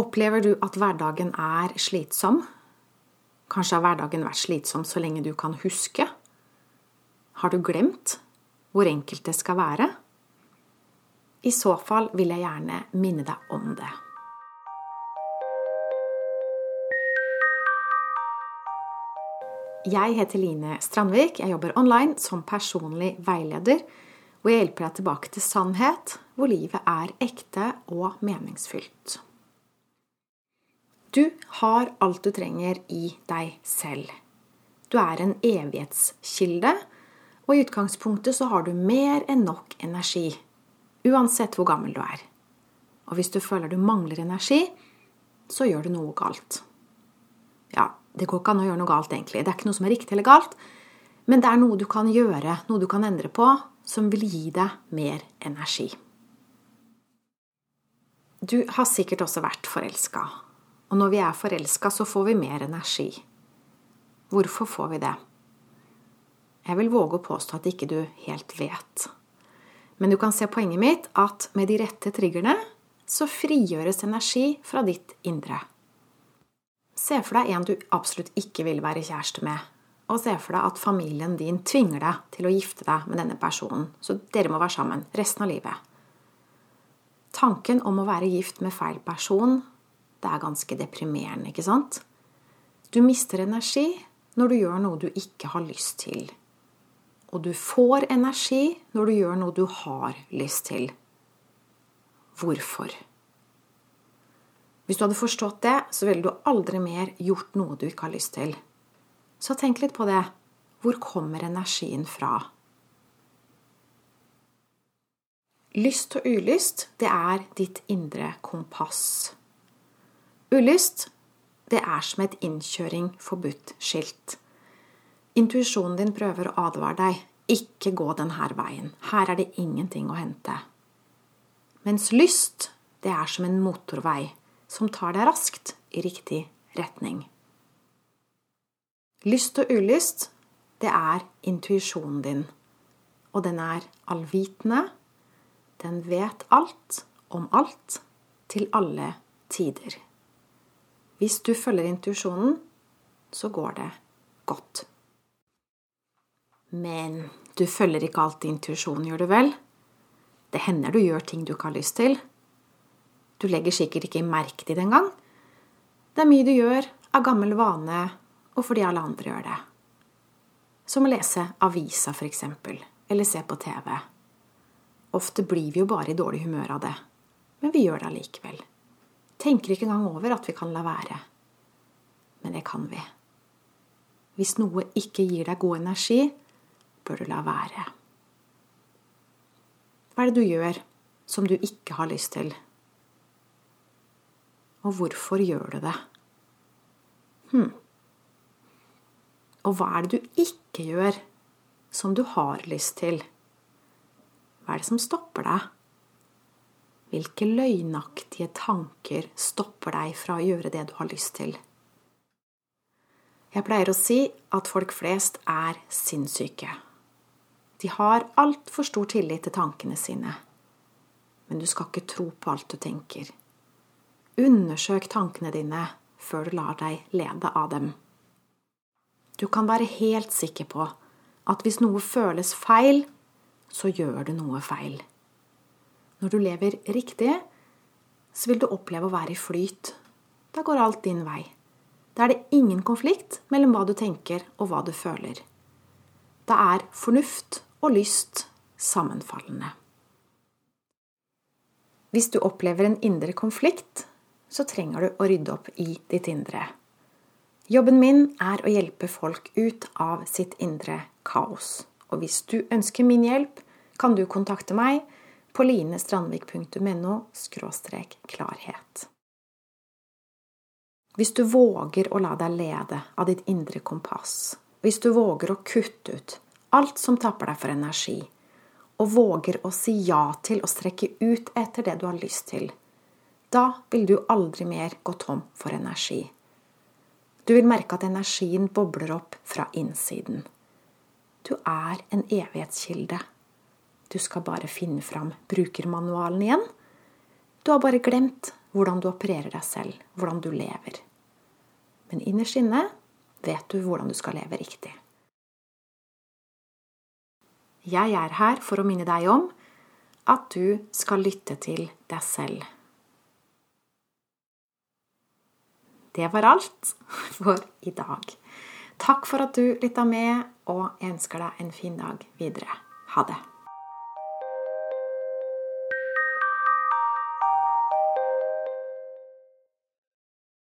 Opplever du at hverdagen er slitsom? Kanskje har hverdagen vært slitsom så lenge du kan huske? Har du glemt hvor enkelt det skal være? I så fall vil jeg gjerne minne deg om det. Jeg heter Line Strandvik. Jeg jobber online som personlig veileder. Og jeg hjelper deg tilbake til sannhet, hvor livet er ekte og meningsfylt. Du har alt du trenger i deg selv. Du er en evighetskilde, og i utgangspunktet så har du mer enn nok energi. Uansett hvor gammel du er. Og hvis du føler du mangler energi, så gjør du noe galt. Ja, det går ikke an å gjøre noe galt, egentlig. Det er ikke noe som er riktig eller galt. Men det er noe du kan gjøre, noe du kan endre på, som vil gi deg mer energi. Du har sikkert også vært forelska. Og når vi er forelska, så får vi mer energi. Hvorfor får vi det? Jeg vil våge å påstå at ikke du helt vet. Men du kan se poenget mitt at med de rette triggerne så frigjøres energi fra ditt indre. Se for deg en du absolutt ikke vil være kjæreste med. Og se for deg at familien din tvinger deg til å gifte deg med denne personen, så dere må være sammen resten av livet. Tanken om å være gift med feil person, det er ganske deprimerende, ikke sant? Du mister energi når du gjør noe du ikke har lyst til. Og du får energi når du gjør noe du har lyst til. Hvorfor? Hvis du hadde forstått det, så ville du aldri mer gjort noe du ikke har lyst til. Så tenk litt på det. Hvor kommer energien fra? Lyst og ulyst, det er ditt indre kompass. Ulyst, det er som et innkjøring forbudt-skilt. Intuisjonen din prøver å advare deg. Ikke gå denne veien. Her er det ingenting å hente. Mens lyst, det er som en motorvei som tar deg raskt i riktig retning. Lyst og ulyst, det er intuisjonen din. Og den er allvitende. Den vet alt om alt til alle tider. Hvis du følger intuisjonen, så går det godt. Men du følger ikke alltid intuisjonen, gjør du vel? Det hender du gjør ting du ikke har lyst til. Du legger sikkert ikke merke til det engang. Det er mye du gjør av gammel vane, og fordi alle andre gjør det. Som å lese avisa, f.eks., eller se på TV. Ofte blir vi jo bare i dårlig humør av det, men vi gjør det allikevel. Tenker ikke engang over at vi kan la være. Men det kan vi. Hvis noe ikke gir deg god energi, bør du la være. Hva er det du gjør som du ikke har lyst til? Og hvorfor gjør du det? Hm. Og hva er det du ikke gjør som du har lyst til? Hva er det som stopper deg? Hvilke løgnaktige tanker stopper deg fra å gjøre det du har lyst til? Jeg pleier å si at folk flest er sinnssyke. De har altfor stor tillit til tankene sine. Men du skal ikke tro på alt du tenker. Undersøk tankene dine før du lar deg lede av dem. Du kan være helt sikker på at hvis noe føles feil, så gjør du noe feil. Når du lever riktig, så vil du oppleve å være i flyt. Da går alt din vei. Da er det ingen konflikt mellom hva du tenker og hva du føler. Da er fornuft og lyst sammenfallende. Hvis du opplever en indre konflikt, så trenger du å rydde opp i ditt indre. Jobben min er å hjelpe folk ut av sitt indre kaos. Og hvis du ønsker min hjelp, kan du kontakte meg på linestrandvik.no klarhet. Hvis du våger å la deg lede av ditt indre kompass, hvis du våger å kutte ut alt som tapper deg for energi, og våger å si ja til å strekke ut etter det du har lyst til, da vil du aldri mer gå tom for energi. Du vil merke at energien bobler opp fra innsiden. Du er en evighetskilde. Du skal bare finne fram brukermanualen igjen. Du har bare glemt hvordan du opererer deg selv, hvordan du lever. Men innerst inne vet du hvordan du skal leve riktig. Jeg er her for å minne deg om at du skal lytte til deg selv. Det var alt for i dag. Takk for at du lytta med, og jeg ønsker deg en fin dag videre. Ha det.